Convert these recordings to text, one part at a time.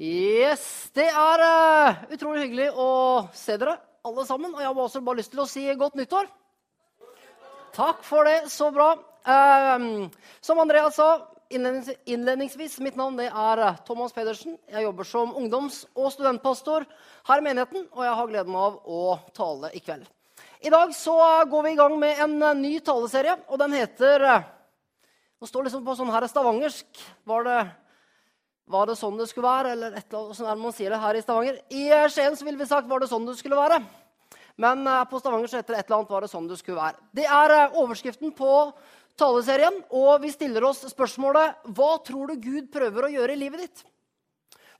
Yes, Det er uh, utrolig hyggelig å se dere alle sammen. Og jeg har også bare lyst til å si godt nyttår. Takk for det. Så bra. Uh, som Andreas sa innledningsvis, mitt navn er eh, Thomas Pedersen. Jeg jobber som ungdoms- og studentpastor her i menigheten, og jeg har gleden av å tale i kveld. I dag så går vi i gang med en ny taleserie, og den heter Nå står liksom på sånn her stavangersk. Var det var det sånn det skulle være? Eller et eller annet, sånn er man sier det her i Stavanger. I eh, Skien så ville vi sagt var det sånn det skulle være. Men eh, på Stavanger så heter det et eller annet var det sånn det skulle være. Det er eh, overskriften på taleserien, og vi stiller oss spørsmålet Hva tror du Gud prøver å gjøre i livet ditt?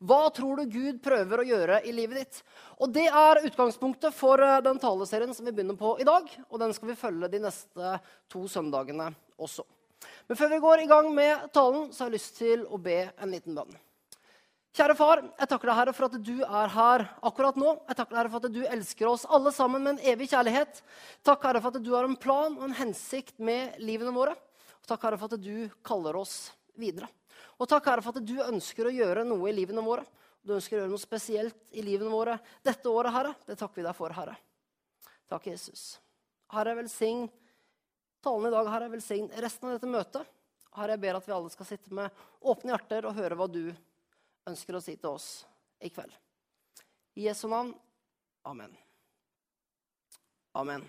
Hva tror du Gud prøver å gjøre i livet ditt? Og Det er utgangspunktet for den taleserien som vi begynner på i dag. Og den skal vi følge de neste to søndagene også. Men før vi går i gang med talen, så har jeg lyst til å be en liten bønn. Kjære far, jeg takker deg, Herre, for at du er her akkurat nå. Jeg takker deg, Herre, for at du elsker oss alle sammen med en evig kjærlighet. Takk, Herre, for at du har en plan og en hensikt med livene våre. Og takk, Herre, for at du kaller oss videre. Og takk, Herre, for at du ønsker å gjøre noe i livene våre. Du ønsker å gjøre noe spesielt i livene våre dette året, Herre. Det takker vi deg for, Herre. Takk, Jesus. Herre, velsign talen i dag, har jeg velsign resten av dette møtet. Herre, jeg ber at vi alle skal sitte med åpne hjerter og høre hva du ønsker å si til oss i kveld. I Jesu navn. Amen. Amen.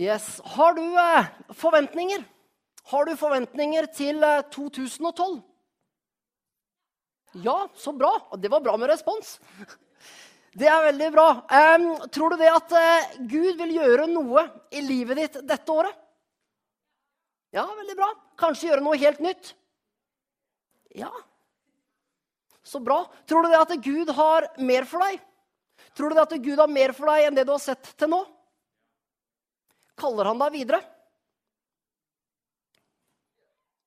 Yes. Har du eh, forventninger? Har du forventninger til eh, 2012? Ja, så bra. Det var bra med respons. Det er veldig bra. Um, tror du det at uh, Gud vil gjøre noe i livet ditt dette året? Ja, veldig bra. Kanskje gjøre noe helt nytt? Ja. Så bra. Tror du det at Gud har mer for deg? Tror du det at Gud har mer for deg enn det du har sett til nå? Kaller han deg videre?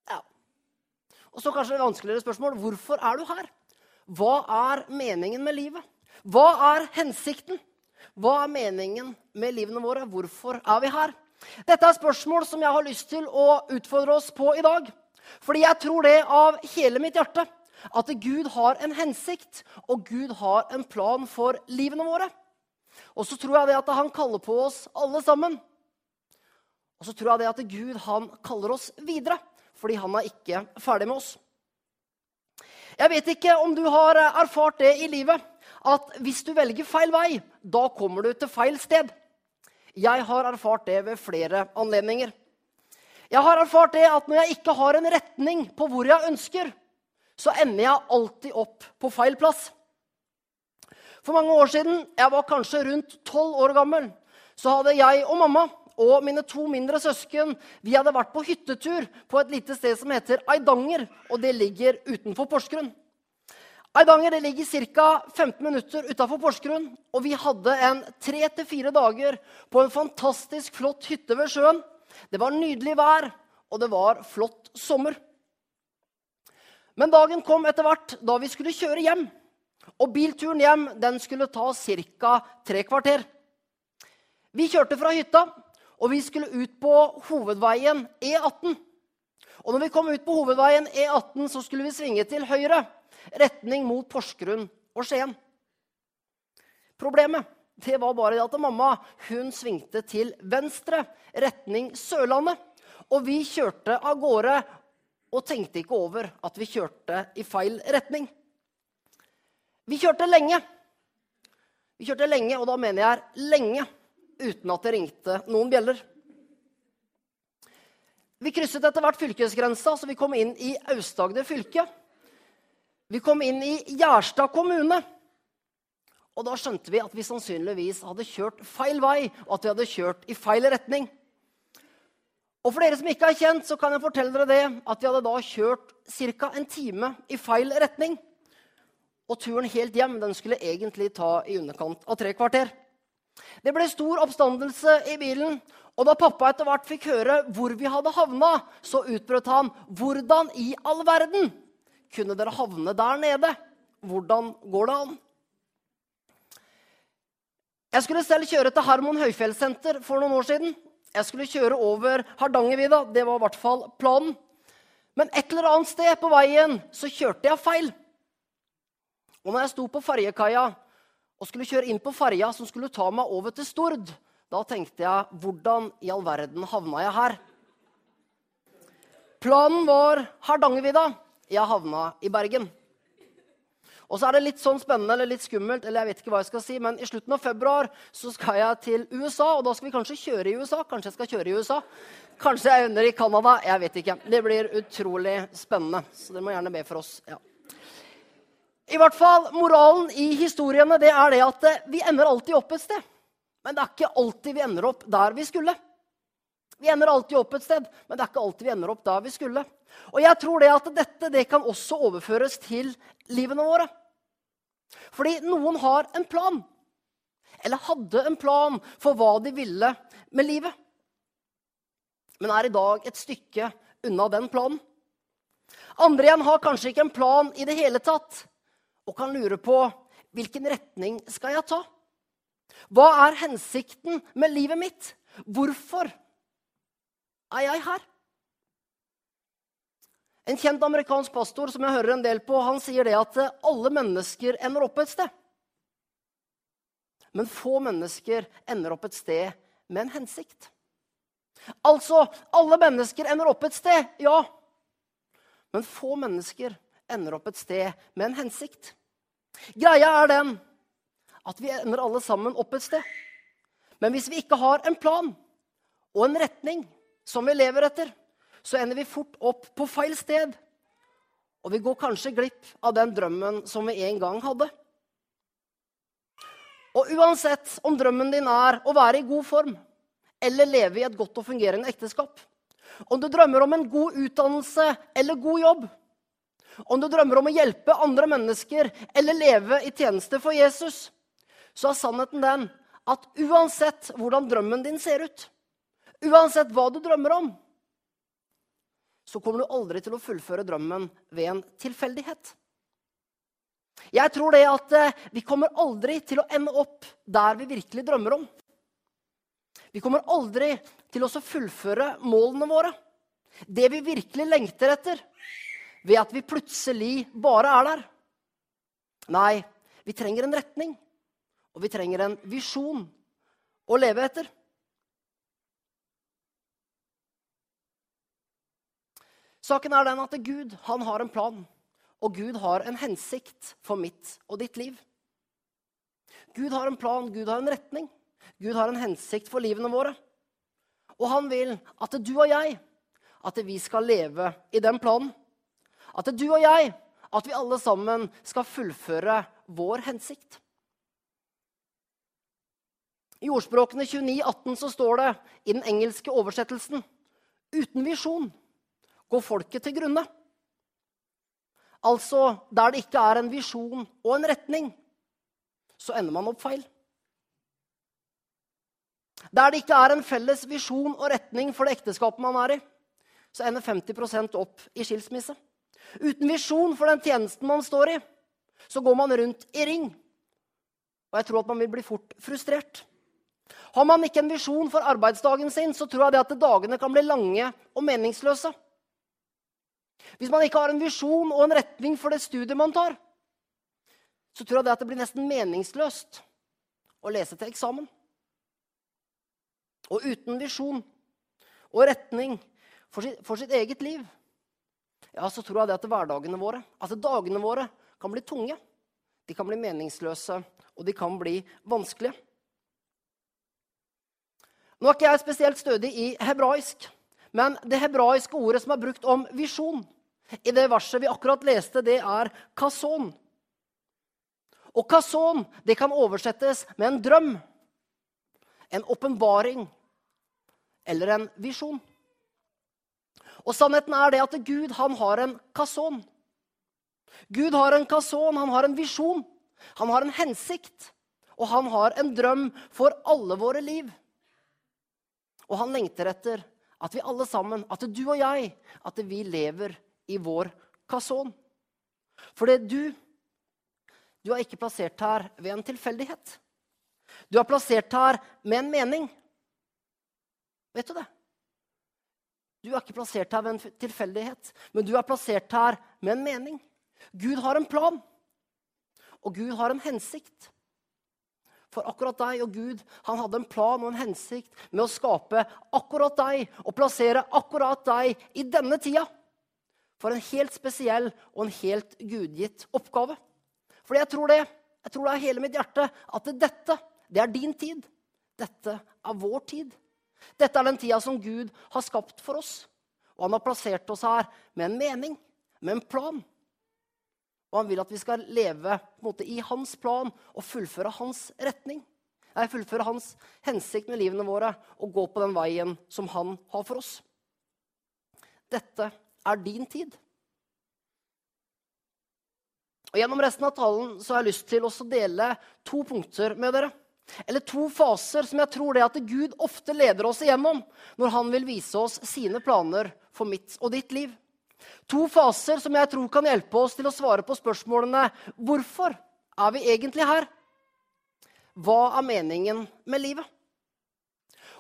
Ja. Og så kanskje et vanskeligere spørsmål. Hvorfor er du her? Hva er meningen med livet? Hva er hensikten? Hva er meningen med livene våre? Hvorfor er vi her? Dette er spørsmål som jeg har lyst til å utfordre oss på i dag. Fordi jeg tror det av hele mitt hjerte at Gud har en hensikt, og Gud har en plan for livene våre. Og så tror jeg det at han kaller på oss alle sammen. Og så tror jeg det at Gud han kaller oss videre, fordi han er ikke ferdig med oss. Jeg vet ikke om du har erfart det i livet, at hvis du velger feil vei, da kommer du til feil sted. Jeg har erfart det ved flere anledninger. Jeg har erfart det at når jeg ikke har en retning på hvor jeg ønsker, så ender jeg alltid opp på feil plass. For mange år siden, jeg var kanskje rundt tolv år gammel, så hadde jeg og mamma og mine to mindre søsken vi hadde vært på hyttetur på et lite sted som heter Eidanger. Og det ligger utenfor Porsgrunn. Eidanger det ligger ca. 15 minutter utafor Porsgrunn. Og vi hadde en tre til fire dager på en fantastisk flott hytte ved sjøen. Det var nydelig vær, og det var flott sommer. Men dagen kom etter hvert da vi skulle kjøre hjem. Og bilturen hjem den skulle ta ca. tre kvarter. Vi kjørte fra hytta, og vi skulle ut på hovedveien E18. Og når vi kom ut på hovedveien E18, så skulle vi svinge til høyre retning mot Porsgrunn og Skien. Problemet det var bare at mamma hun svingte til venstre, retning Sørlandet. Og vi kjørte av gårde og tenkte ikke over at vi kjørte i feil retning. Vi kjørte lenge. Vi kjørte lenge, og da mener jeg lenge, uten at det ringte noen bjeller. Vi krysset etter hvert fylkesgrensa, så vi kom inn i Aust-Agder fylke. Vi kom inn i Gjerstad kommune. Og da skjønte vi at vi sannsynligvis hadde kjørt feil vei, og at vi hadde kjørt i feil retning. Og for dere som ikke er kjent, så kan jeg fortelle dere det, at vi hadde da kjørt ca. en time i feil retning. Og turen helt hjem den skulle egentlig ta i underkant av tre kvarter. Det ble stor oppstandelse i bilen, og da pappa etter hvert fikk høre hvor vi hadde havna, så utbrøt han 'Hvordan i all verden?' Kunne dere havne der nede? Hvordan går det an? Jeg skulle selv kjøre til Harmon høyfjellssenter for noen år siden. Jeg skulle kjøre over Hardangervidda. Det var i hvert fall planen. Men et eller annet sted på veien så kjørte jeg feil. Og når jeg sto på ferjekaia og skulle kjøre inn på ferja som skulle ta meg over til Stord, da tenkte jeg hvordan i all verden havna jeg her? Planen var Hardangervidda. Jeg havna i Bergen. Og så er det litt sånn spennende eller litt skummelt, eller jeg vet ikke hva jeg skal si, men i slutten av februar så skal jeg til USA, og da skal vi kanskje kjøre i USA. Kanskje jeg skal kjøre i USA. Kanskje jeg ender i Canada. Jeg vet ikke. Det blir utrolig spennende. Så dere må gjerne be for oss. Ja. I hvert fall, Moralen i historiene det er det at eh, vi ender alltid opp et sted. Men det er ikke alltid vi ender opp der vi skulle. Vi ender alltid opp et sted, men det er ikke alltid vi ender opp der vi skulle. Og jeg tror det at dette det kan også overføres til livene våre. Fordi noen har en plan. Eller hadde en plan for hva de ville med livet. Men er i dag et stykke unna den planen. Andre igjen har kanskje ikke en plan i det hele tatt og kan lure på hvilken retning skal jeg ta? Hva er hensikten med livet mitt? Hvorfor er jeg her? En kjent amerikansk pastor som jeg hører en del på, han sier det at alle mennesker ender opp et sted. Men få mennesker ender opp et sted med en hensikt. Altså, alle mennesker ender opp et sted, ja. Men få mennesker ender opp et sted med en hensikt. Greia er den at vi ender alle sammen opp et sted. Men hvis vi ikke har en plan og en retning som vi lever etter, så ender vi fort opp på feil sted. Og vi går kanskje glipp av den drømmen som vi en gang hadde. Og uansett om drømmen din er å være i god form eller leve i et godt og fungerende ekteskap, om du drømmer om en god utdannelse eller god jobb, om du drømmer om å hjelpe andre mennesker eller leve i tjeneste for Jesus, så er sannheten den at uansett hvordan drømmen din ser ut, uansett hva du drømmer om, så kommer du aldri til å fullføre drømmen ved en tilfeldighet. Jeg tror det at eh, vi kommer aldri til å ende opp der vi virkelig drømmer om. Vi kommer aldri til å fullføre målene våre. Det vi virkelig lengter etter ved at vi plutselig bare er der. Nei, vi trenger en retning, og vi trenger en visjon å leve etter. Saken er den at Gud han har en plan, og Gud har en hensikt for mitt og ditt liv. Gud har en plan, Gud har en retning. Gud har en hensikt for livene våre. Og han vil at du og jeg, at vi skal leve i den planen. At du og jeg, at vi alle sammen skal fullføre vår hensikt. I ordspråkene 29, 18 så står det i den engelske oversettelsen Uten visjon går folket til grunne. Altså der det ikke er en visjon og en retning, så ender man opp feil. Der det ikke er en felles visjon og retning for det ekteskapet man er i, så ender 50% opp i skilsmisse. Uten visjon for den tjenesten man står i, så går man rundt i ring. Og jeg tror at man vil bli fort frustrert. Har man ikke en visjon for arbeidsdagen sin, så tror jeg det at dagene kan bli lange og meningsløse. Hvis man ikke har en visjon og en retning for det studiet man tar, så tror jeg det at det blir nesten meningsløst å lese til eksamen. Og uten visjon og retning for sitt, for sitt eget liv ja, så tror jeg det at hverdagene våre, at dagene våre, kan bli tunge. De kan bli meningsløse, og de kan bli vanskelige. Nå er ikke jeg spesielt stødig i hebraisk, men det hebraiske ordet som er brukt om visjon, i det verset vi akkurat leste, det er kason. Og kason det kan oversettes med en drøm, en åpenbaring eller en visjon. Og sannheten er det at Gud han har en kason. Gud har en kason, han har en visjon, han har en hensikt. Og han har en drøm for alle våre liv. Og han lengter etter at vi alle sammen, at du og jeg, at vi lever i vår kason. For det du Du er ikke plassert her ved en tilfeldighet. Du er plassert her med en mening. Vet du det? Du er ikke plassert her ved en tilfeldighet, men du er plassert her med en mening. Gud har en plan. Og Gud har en hensikt for akkurat deg. Og Gud han hadde en plan og en hensikt med å skape akkurat deg og plassere akkurat deg i denne tida. For en helt spesiell og en helt gudgitt oppgave. Fordi jeg tror det. Jeg tror det er hele mitt hjerte at dette, det er din tid. Dette er vår tid. Dette er den tida som Gud har skapt for oss. Og han har plassert oss her med en mening, med en plan. Og han vil at vi skal leve måte, i hans plan og fullføre hans retning. Jeg fullføre hans hensikt med livene våre og gå på den veien som han har for oss. Dette er din tid. Og Gjennom resten av talen så har jeg lyst til å dele to punkter med dere. Eller to faser som jeg tror det at Gud ofte leder oss igjennom når han vil vise oss sine planer for mitt og ditt liv. To faser som jeg tror kan hjelpe oss til å svare på spørsmålene hvorfor er vi egentlig her? Hva er meningen med livet?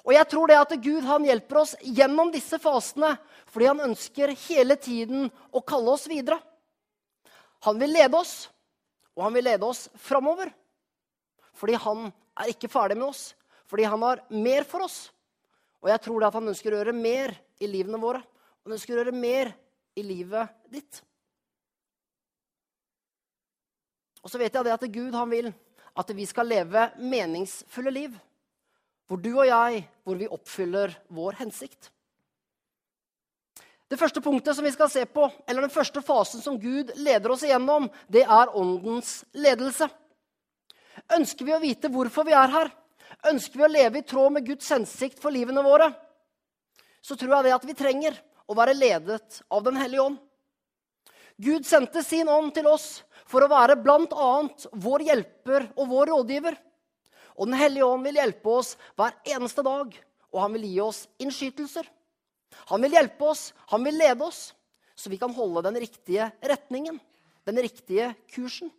Og jeg tror det at Gud han hjelper oss gjennom disse fasene fordi han ønsker hele tiden å kalle oss videre. Han vil lede oss, og han vil lede oss framover. Fordi han er ikke ferdig med oss, fordi han har mer for oss. Og jeg tror det at han ønsker å gjøre mer i livene våre. Han ønsker å gjøre mer i livet ditt. Og så vet jeg det at Gud han vil at vi skal leve meningsfulle liv. Hvor du og jeg hvor vi oppfyller vår hensikt. Det første punktet som vi skal se på, eller den første fasen som Gud leder oss igjennom, det er åndens ledelse. Ønsker vi å vite hvorfor vi er her, ønsker vi å leve i tråd med Guds hensikt for livene våre, så tror jeg det at vi trenger å være ledet av Den hellige ånd. Gud sendte sin ånd til oss for å være bl.a. vår hjelper og vår rådgiver. Og Den hellige ånd vil hjelpe oss hver eneste dag, og han vil gi oss innskytelser. Han vil hjelpe oss, han vil lede oss, så vi kan holde den riktige retningen, den riktige kursen.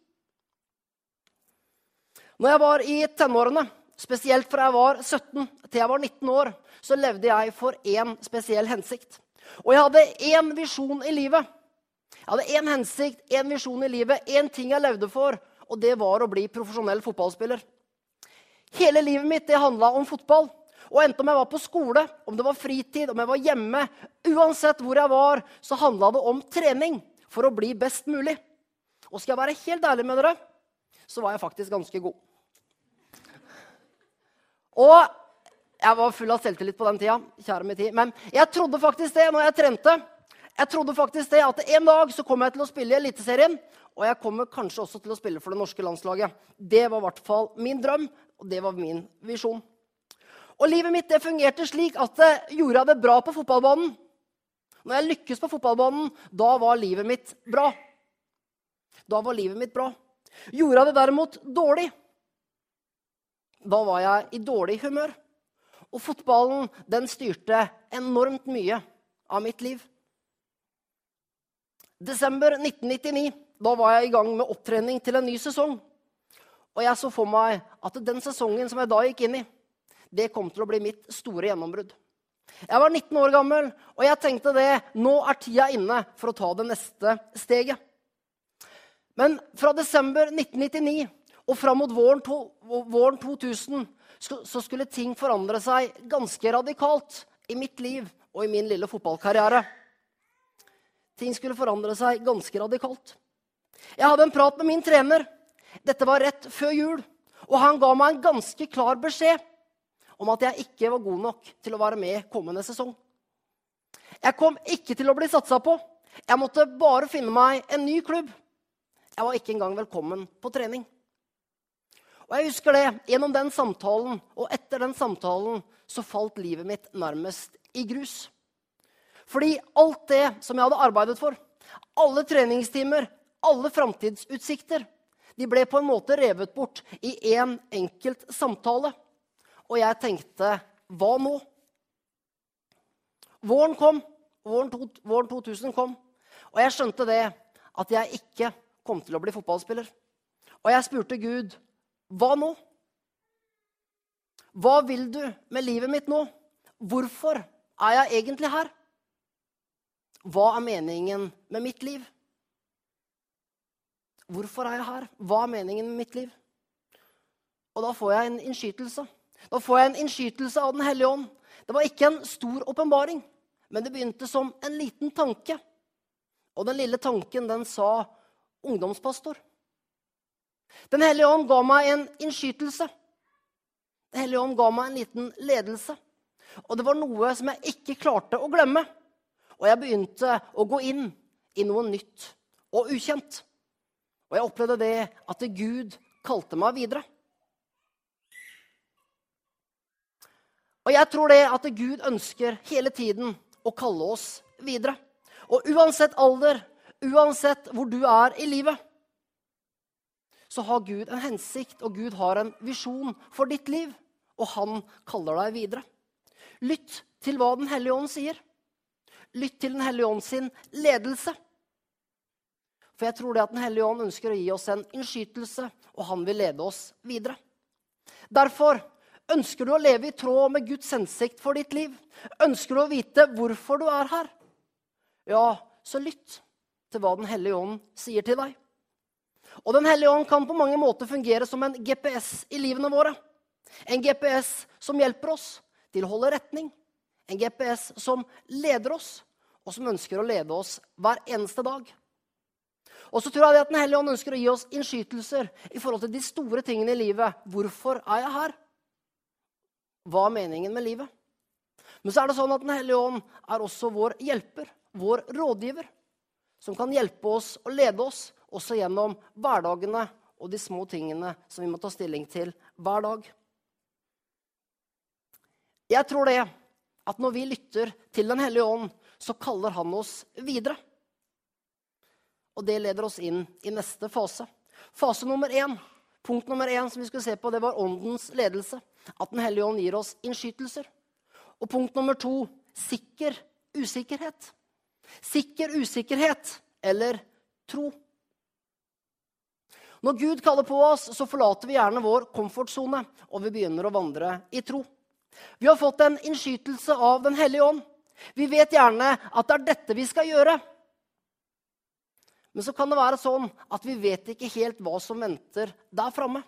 Når jeg var i tenårene, spesielt fra jeg var 17 til jeg var 19 år, så levde jeg for én spesiell hensikt. Og jeg hadde én visjon i livet. Jeg hadde én hensikt, én visjon i livet, én ting jeg levde for, og det var å bli profesjonell fotballspiller. Hele livet mitt det handla om fotball. Og enten om jeg var på skole, om det var fritid, om jeg var hjemme Uansett hvor jeg var, så handla det om trening for å bli best mulig. Og skal jeg være helt ærlig med dere, så var jeg faktisk ganske god. Og jeg var full av selvtillit på den tida. kjære min tid. Men jeg trodde faktisk det når jeg trente. Jeg trodde faktisk det at En dag så kommer jeg til å spille i Eliteserien. Og jeg kommer kanskje også til å spille for det norske landslaget. Det var i hvert fall min drøm, og det var min visjon. Og livet mitt det fungerte slik at det gjorde jeg det bra på fotballbanen. Når jeg lykkes på fotballbanen, da var livet mitt bra. Da var livet mitt bra. Gjorde jeg det derimot dårlig, da var jeg i dårlig humør. Og fotballen den styrte enormt mye av mitt liv. Desember 1999 da var jeg i gang med opptrening til en ny sesong. Og jeg så for meg at den sesongen som jeg da gikk inn i, det kom til å bli mitt store gjennombrudd. Jeg var 19 år gammel, og jeg tenkte det. Nå er tida inne for å ta det neste steget. Men fra desember 1999 og fram mot våren, to, våren 2000 så skulle ting forandre seg ganske radikalt i mitt liv og i min lille fotballkarriere. Ting skulle forandre seg ganske radikalt. Jeg hadde en prat med min trener. Dette var rett før jul. Og han ga meg en ganske klar beskjed om at jeg ikke var god nok til å være med kommende sesong. Jeg kom ikke til å bli satsa på. Jeg måtte bare finne meg en ny klubb. Jeg var ikke engang velkommen på trening. Og jeg husker det, Gjennom den samtalen og etter den samtalen så falt livet mitt nærmest i grus. Fordi alt det som jeg hadde arbeidet for, alle treningstimer, alle framtidsutsikter, de ble på en måte revet bort i én en enkelt samtale. Og jeg tenkte hva nå? Våren kom. Våren, to, våren 2000 kom. Og jeg skjønte det at jeg ikke kom til å bli fotballspiller. Og jeg spurte Gud hva nå? Hva vil du med livet mitt nå? Hvorfor er jeg egentlig her? Hva er meningen med mitt liv? Hvorfor er jeg her? Hva er meningen med mitt liv? Og da får jeg en innskytelse. Da får jeg en innskytelse av Den hellige ånd. Det var ikke en stor åpenbaring, men det begynte som en liten tanke. Og den lille tanken, den sa ungdomspastor. Den hellige ånd ga meg en innskytelse. Den hellige ånd ga meg en liten ledelse. Og det var noe som jeg ikke klarte å glemme. Og jeg begynte å gå inn i noe nytt og ukjent. Og jeg opplevde det at Gud kalte meg videre. Og jeg tror det at Gud ønsker hele tiden å kalle oss videre. Og uansett alder, uansett hvor du er i livet, så har Gud en hensikt, og Gud har en visjon for ditt liv. Og han kaller deg videre. Lytt til hva Den hellige ånd sier. Lytt til Den hellige ånd sin ledelse. For jeg tror det at Den hellige ånd ønsker å gi oss en innskytelse, og han vil lede oss videre. Derfor ønsker du å leve i tråd med Guds hensikt for ditt liv. Ønsker du å vite hvorfor du er her? Ja, så lytt til hva Den hellige ånd sier til deg. Og Den hellige ånd kan på mange måter fungere som en GPS i livene våre. En GPS som hjelper oss til å holde retning. En GPS som leder oss, og som ønsker å lede oss hver eneste dag. Og så tror jeg at Den hellige ånd ønsker å gi oss innskytelser i forhold til de store tingene i livet. Hvorfor er jeg her? Hva er meningen med livet? Men så er det sånn at Den hellige ånd er også vår hjelper, vår rådgiver, som kan hjelpe oss og lede oss også gjennom hverdagene og de små tingene som vi må ta stilling til hver dag. Jeg tror det at når vi lytter til Den hellige ånd, så kaller han oss videre. Og det leder oss inn i neste fase. Fase nummer én, punkt nummer én som vi skulle se på, det var åndens ledelse. At Den hellige ånd gir oss innskytelser. Og punkt nummer to sikker usikkerhet. Sikker usikkerhet eller tro. Når Gud kaller på oss, så forlater vi gjerne vår komfortsone, og vi begynner å vandre i tro. Vi har fått en innskytelse av Den hellige ånd. Vi vet gjerne at det er dette vi skal gjøre. Men så kan det være sånn at vi vet ikke helt hva som venter der framme.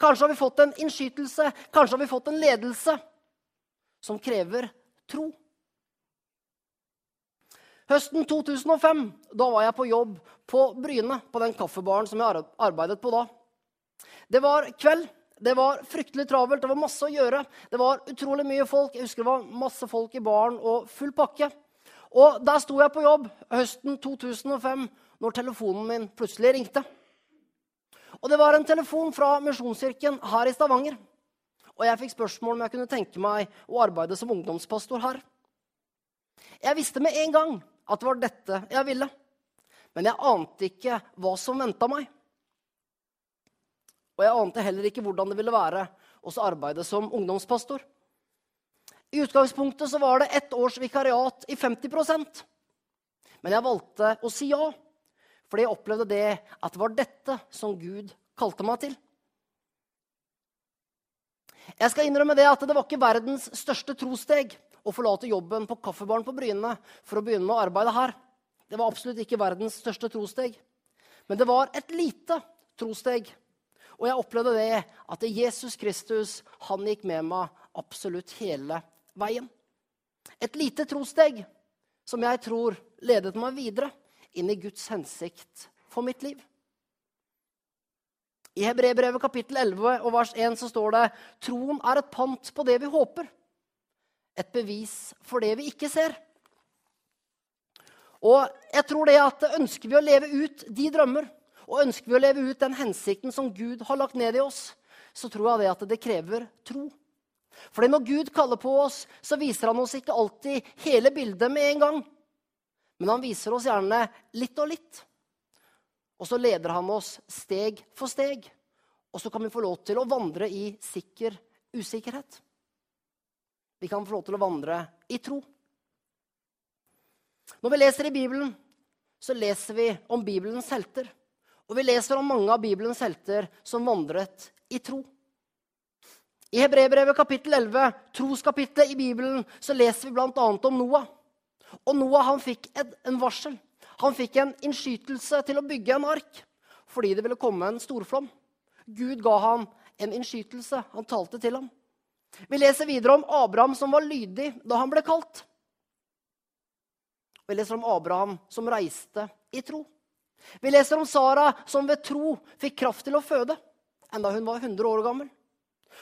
Kanskje har vi fått en innskytelse, kanskje har vi fått en ledelse som krever tro. Høsten 2005 da var jeg på jobb på Bryne, på den kaffebaren som jeg arbeidet på da. Det var kveld. Det var fryktelig travelt, det var masse å gjøre. Det var utrolig mye folk. Jeg husker det var masse folk i baren og full pakke. Og der sto jeg på jobb høsten 2005 når telefonen min plutselig ringte. Og det var en telefon fra Misjonskirken her i Stavanger. Og jeg fikk spørsmål om jeg kunne tenke meg å arbeide som ungdomspastor her. Jeg visste med en gang at det var dette jeg ville. Men jeg ante ikke hva som venta meg. Og jeg ante heller ikke hvordan det ville være å arbeide som ungdomspastor. I utgangspunktet så var det ett års vikariat i 50% Men jeg valgte å si ja, fordi jeg opplevde det at det var dette som Gud kalte meg til. Jeg skal innrømme det at det var ikke verdens største trosteg å forlate jobben på kaffebaren på Bryne for å begynne å arbeide her. Det var absolutt ikke verdens største trosteg. Men det var et lite trosteg og jeg opplevde det at Jesus Kristus han gikk med meg absolutt hele veien. Et lite trosteg som jeg tror ledet meg videre inn i Guds hensikt for mitt liv. I Hebrebrevet kapittel 11 og vers 1 så står det troen er et pant på det vi håper. Et bevis for det vi ikke ser. Og jeg tror det at ønsker vi å leve ut de drømmer og ønsker vi å leve ut den hensikten som Gud har lagt ned i oss, så tror jeg det at det krever tro. Fordi når Gud kaller på oss, så viser han oss ikke alltid hele bildet med en gang. Men han viser oss gjerne litt og litt. Og så leder han oss steg for steg. Og så kan vi få lov til å vandre i sikker usikkerhet. Vi kan få lov til å vandre i tro. Når vi leser i Bibelen, så leser vi om Bibelens helter. Og vi leser om mange av Bibelens helter som vandret i tro. I Hebrebrevet kapittel 11, troskapittelet i Bibelen, så leser vi bl.a. om Noah. Og Noah han fikk et, en varsel. Han fikk en innskytelse til å bygge en ark. fordi det ville komme en storflom. Gud ga ham en innskytelse. Han talte til ham. Vi leser videre om Abraham som var lydig da han ble kalt. Vi leser om Abraham som reiste i tro. Vi leser om Sara som ved tro fikk kraft til å føde, enda hun var 100 år gammel.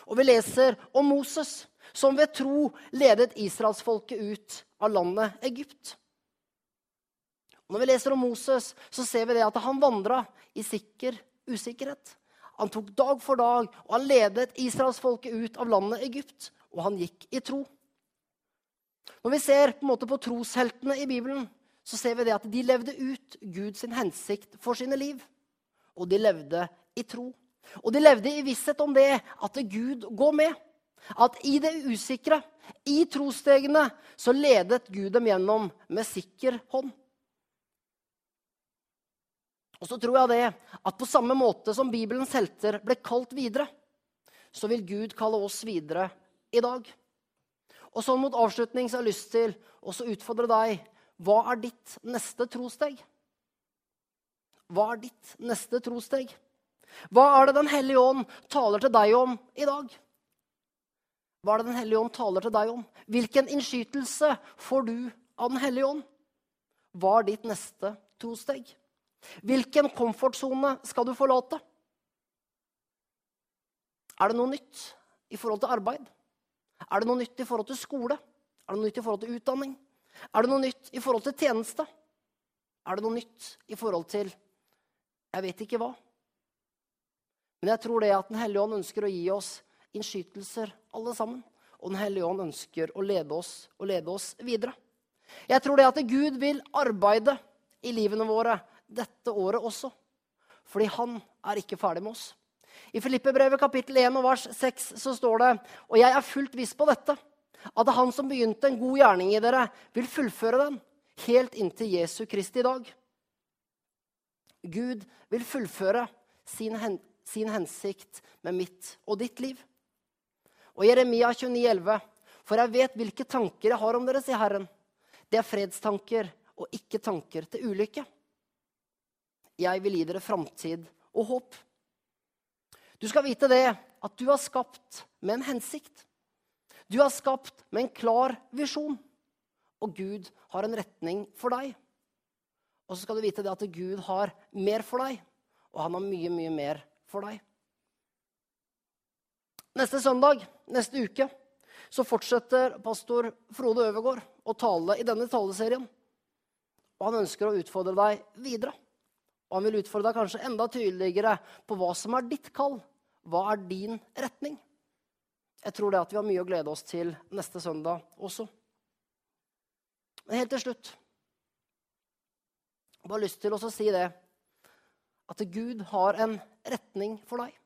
Og vi leser om Moses som ved tro ledet israelsfolket ut av landet Egypt. Og når vi leser om Moses, så ser vi det at han vandra i sikker usikkerhet. Han tok dag for dag, og han ledet israelsfolket ut av landet Egypt. Og han gikk i tro. Når vi ser på, på trosheltene i Bibelen, så ser vi det at de levde ut Guds hensikt for sine liv. Og de levde i tro. Og de levde i visshet om det, at Gud går med. At i det usikre, i trostegene, så ledet Gud dem gjennom med sikker hånd. Og så tror jeg det at på samme måte som Bibelens helter ble kalt videre, så vil Gud kalle oss videre i dag. Og sånn mot avslutning så har jeg lyst til å utfordre deg. Hva er ditt neste trosteg? Hva er ditt neste trosteg? Hva er det Den hellige ånd taler til deg om i dag? Hva er det Den hellige ånd taler til deg om? Hvilken innskytelse får du av Den hellige ånd? Hva er ditt neste trosteg? Hvilken komfortsone skal du forlate? Er det noe nytt i forhold til arbeid? Er det noe nytt i forhold til skole? Er det noe nytt i forhold til utdanning? Er det noe nytt i forhold til tjeneste? Er det noe nytt i forhold til jeg vet ikke hva? Men jeg tror det at Den hellige ånd ønsker å gi oss innskytelser, alle sammen. Og Den hellige ånd ønsker å lede oss og lede oss videre. Jeg tror det at Gud vil arbeide i livene våre dette året også. Fordi han er ikke ferdig med oss. I Filippebrevet kapittel 1 og vers 6 så står det Og jeg er fullt viss på dette, at han som begynte en god gjerning i dere, vil fullføre den helt inntil Jesu Kristi dag. Gud vil fullføre sin, hen, sin hensikt med mitt og ditt liv. Og Jeremia 29, 11, For jeg vet hvilke tanker jeg har om dere, sier Herren. Det er fredstanker og ikke tanker til ulykke. Jeg vil gi dere framtid og håp. Du skal vite det at du er skapt med en hensikt. Du er skapt med en klar visjon. Og Gud har en retning for deg. Og så skal du vite det at Gud har mer for deg, og han har mye, mye mer for deg. Neste søndag, neste uke, så fortsetter pastor Frode Øvergaard å tale i denne taleserien. Og han ønsker å utfordre deg videre. Og han vil utfordre deg kanskje enda tydeligere på hva som er ditt kall. Hva er din retning? Jeg tror det at vi har mye å glede oss til neste søndag også. Men helt til slutt Jeg har lyst til å si det at Gud har en retning for deg.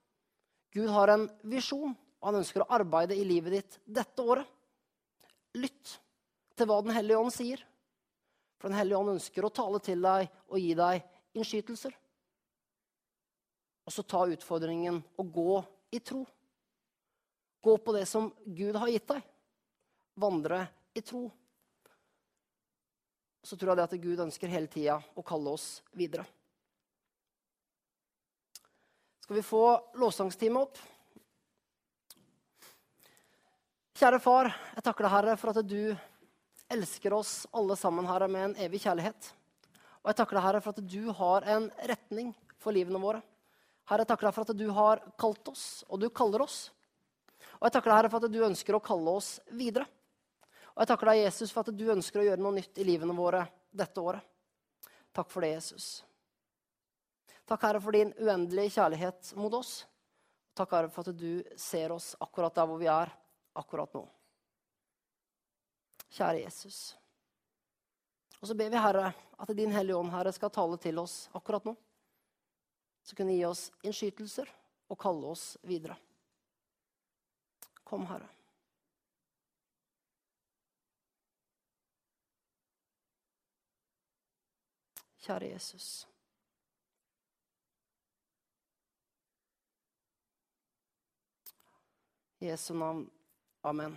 Gud har en visjon, og han ønsker å arbeide i livet ditt dette året. Lytt til hva Den hellige ånd sier. For Den hellige ånd ønsker å tale til deg og gi deg innskytelser. Og så ta utfordringen og gå i tro. Gå på det som Gud har gitt deg. Vandre i tro. Så tror jeg det at Gud ønsker hele tida å kalle oss videre. Skal vi få lovsangstime opp? Kjære far, jeg takker deg, Herre, for at du elsker oss alle sammen, Herre, med en evig kjærlighet. Og jeg takker deg, Herre, for at du har en retning for livene våre. Herre, jeg takker deg for at du har kalt oss, og du kaller oss. Og jeg takker deg, Herre, for at du ønsker å kalle oss videre. Og jeg takker deg, Jesus, for at du ønsker å gjøre noe nytt i livene våre dette året. Takk for det, Jesus. Takk, Herre, for din uendelige kjærlighet mot oss. Takk, Herre, for at du ser oss akkurat der hvor vi er akkurat nå. Kjære Jesus. Og så ber vi, Herre, at Din Hellige Ånd, Herre, skal tale til oss akkurat nå. Så kunne gi oss innskytelser og kalle oss videre. Kom, Herre. Kjære Jesus. Jesu navn. Amen.